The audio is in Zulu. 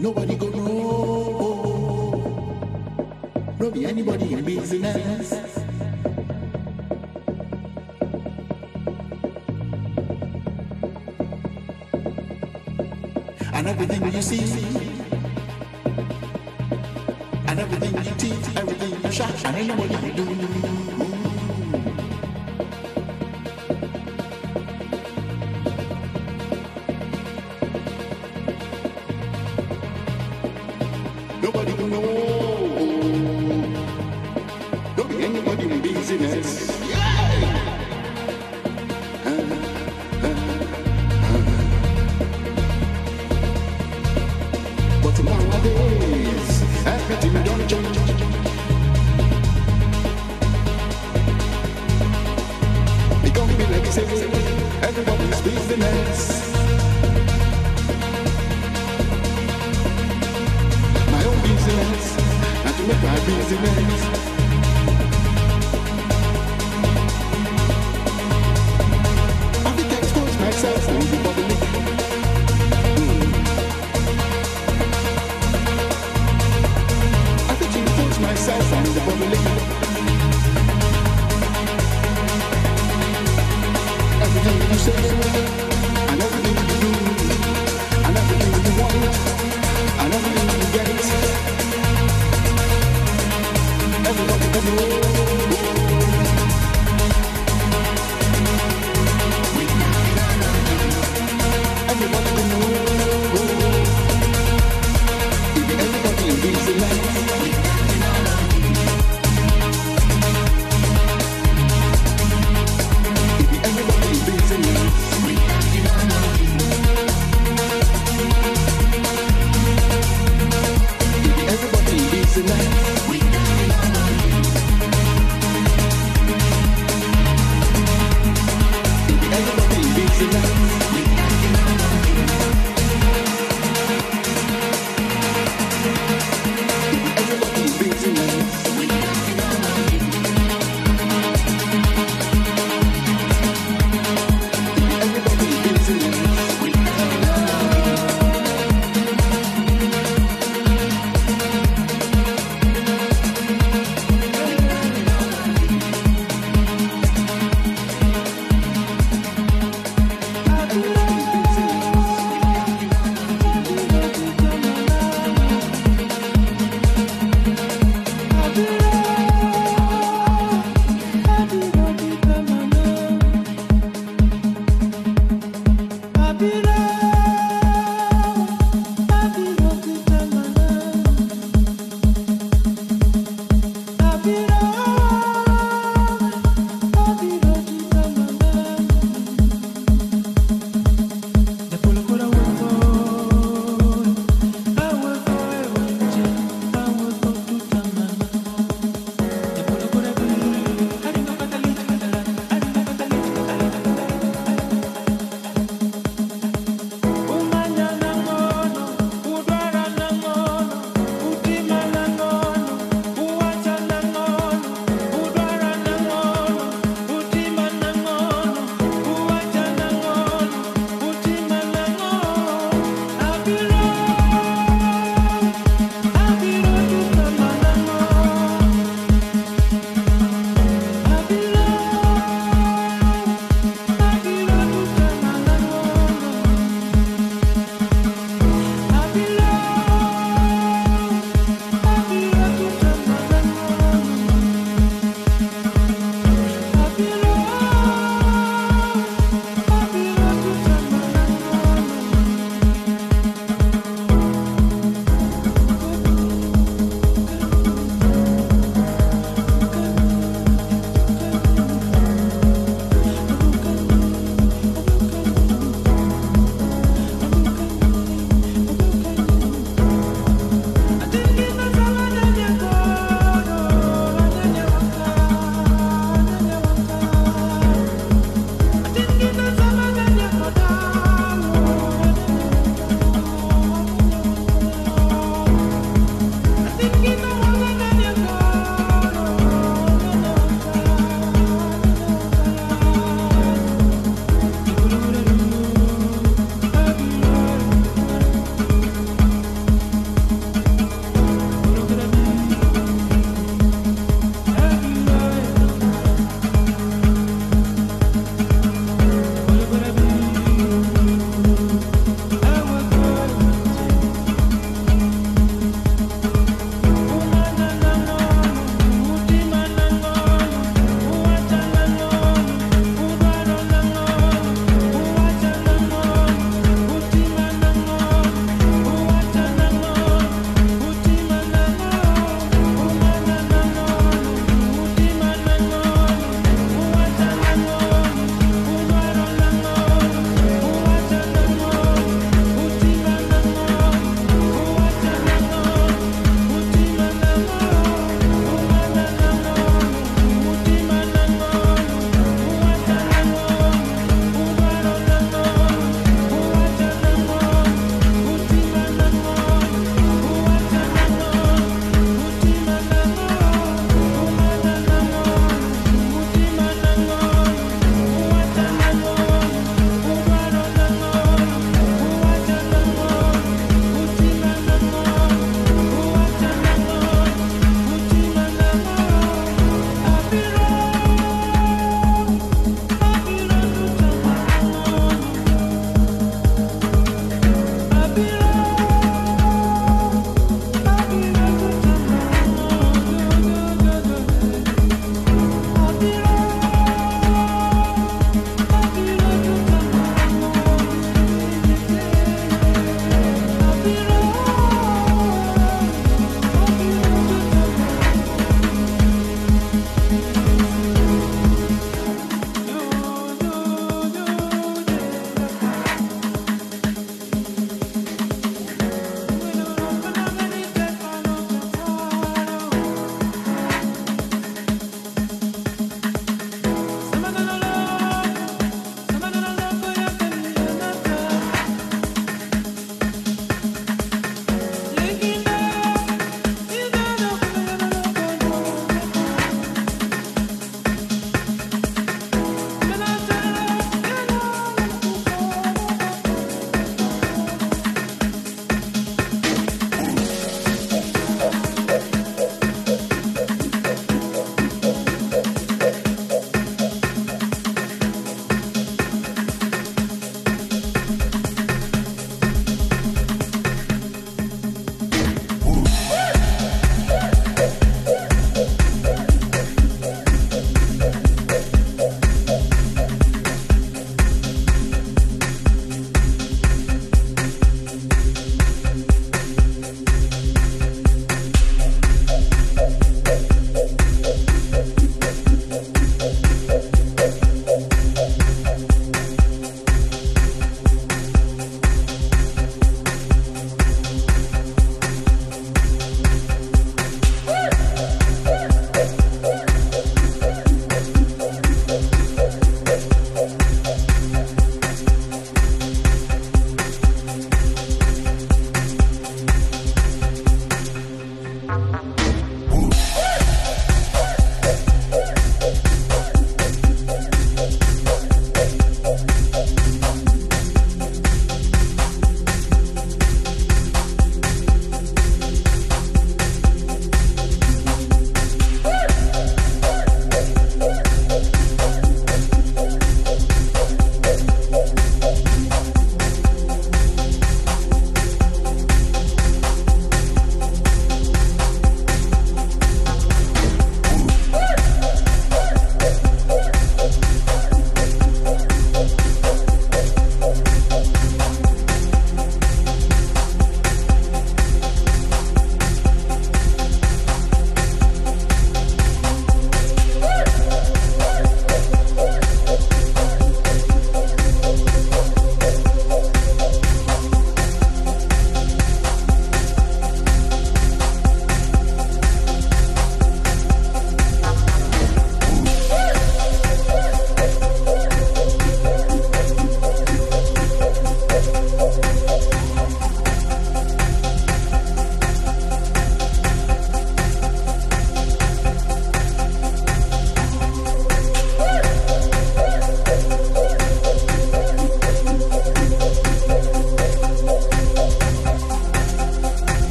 Nobody go know. No be anybody in business. And everything you see, and everything you teach, everything you shot, and ain't nobody you do. Nobody will know. Don't be anybody in business. But Thank you.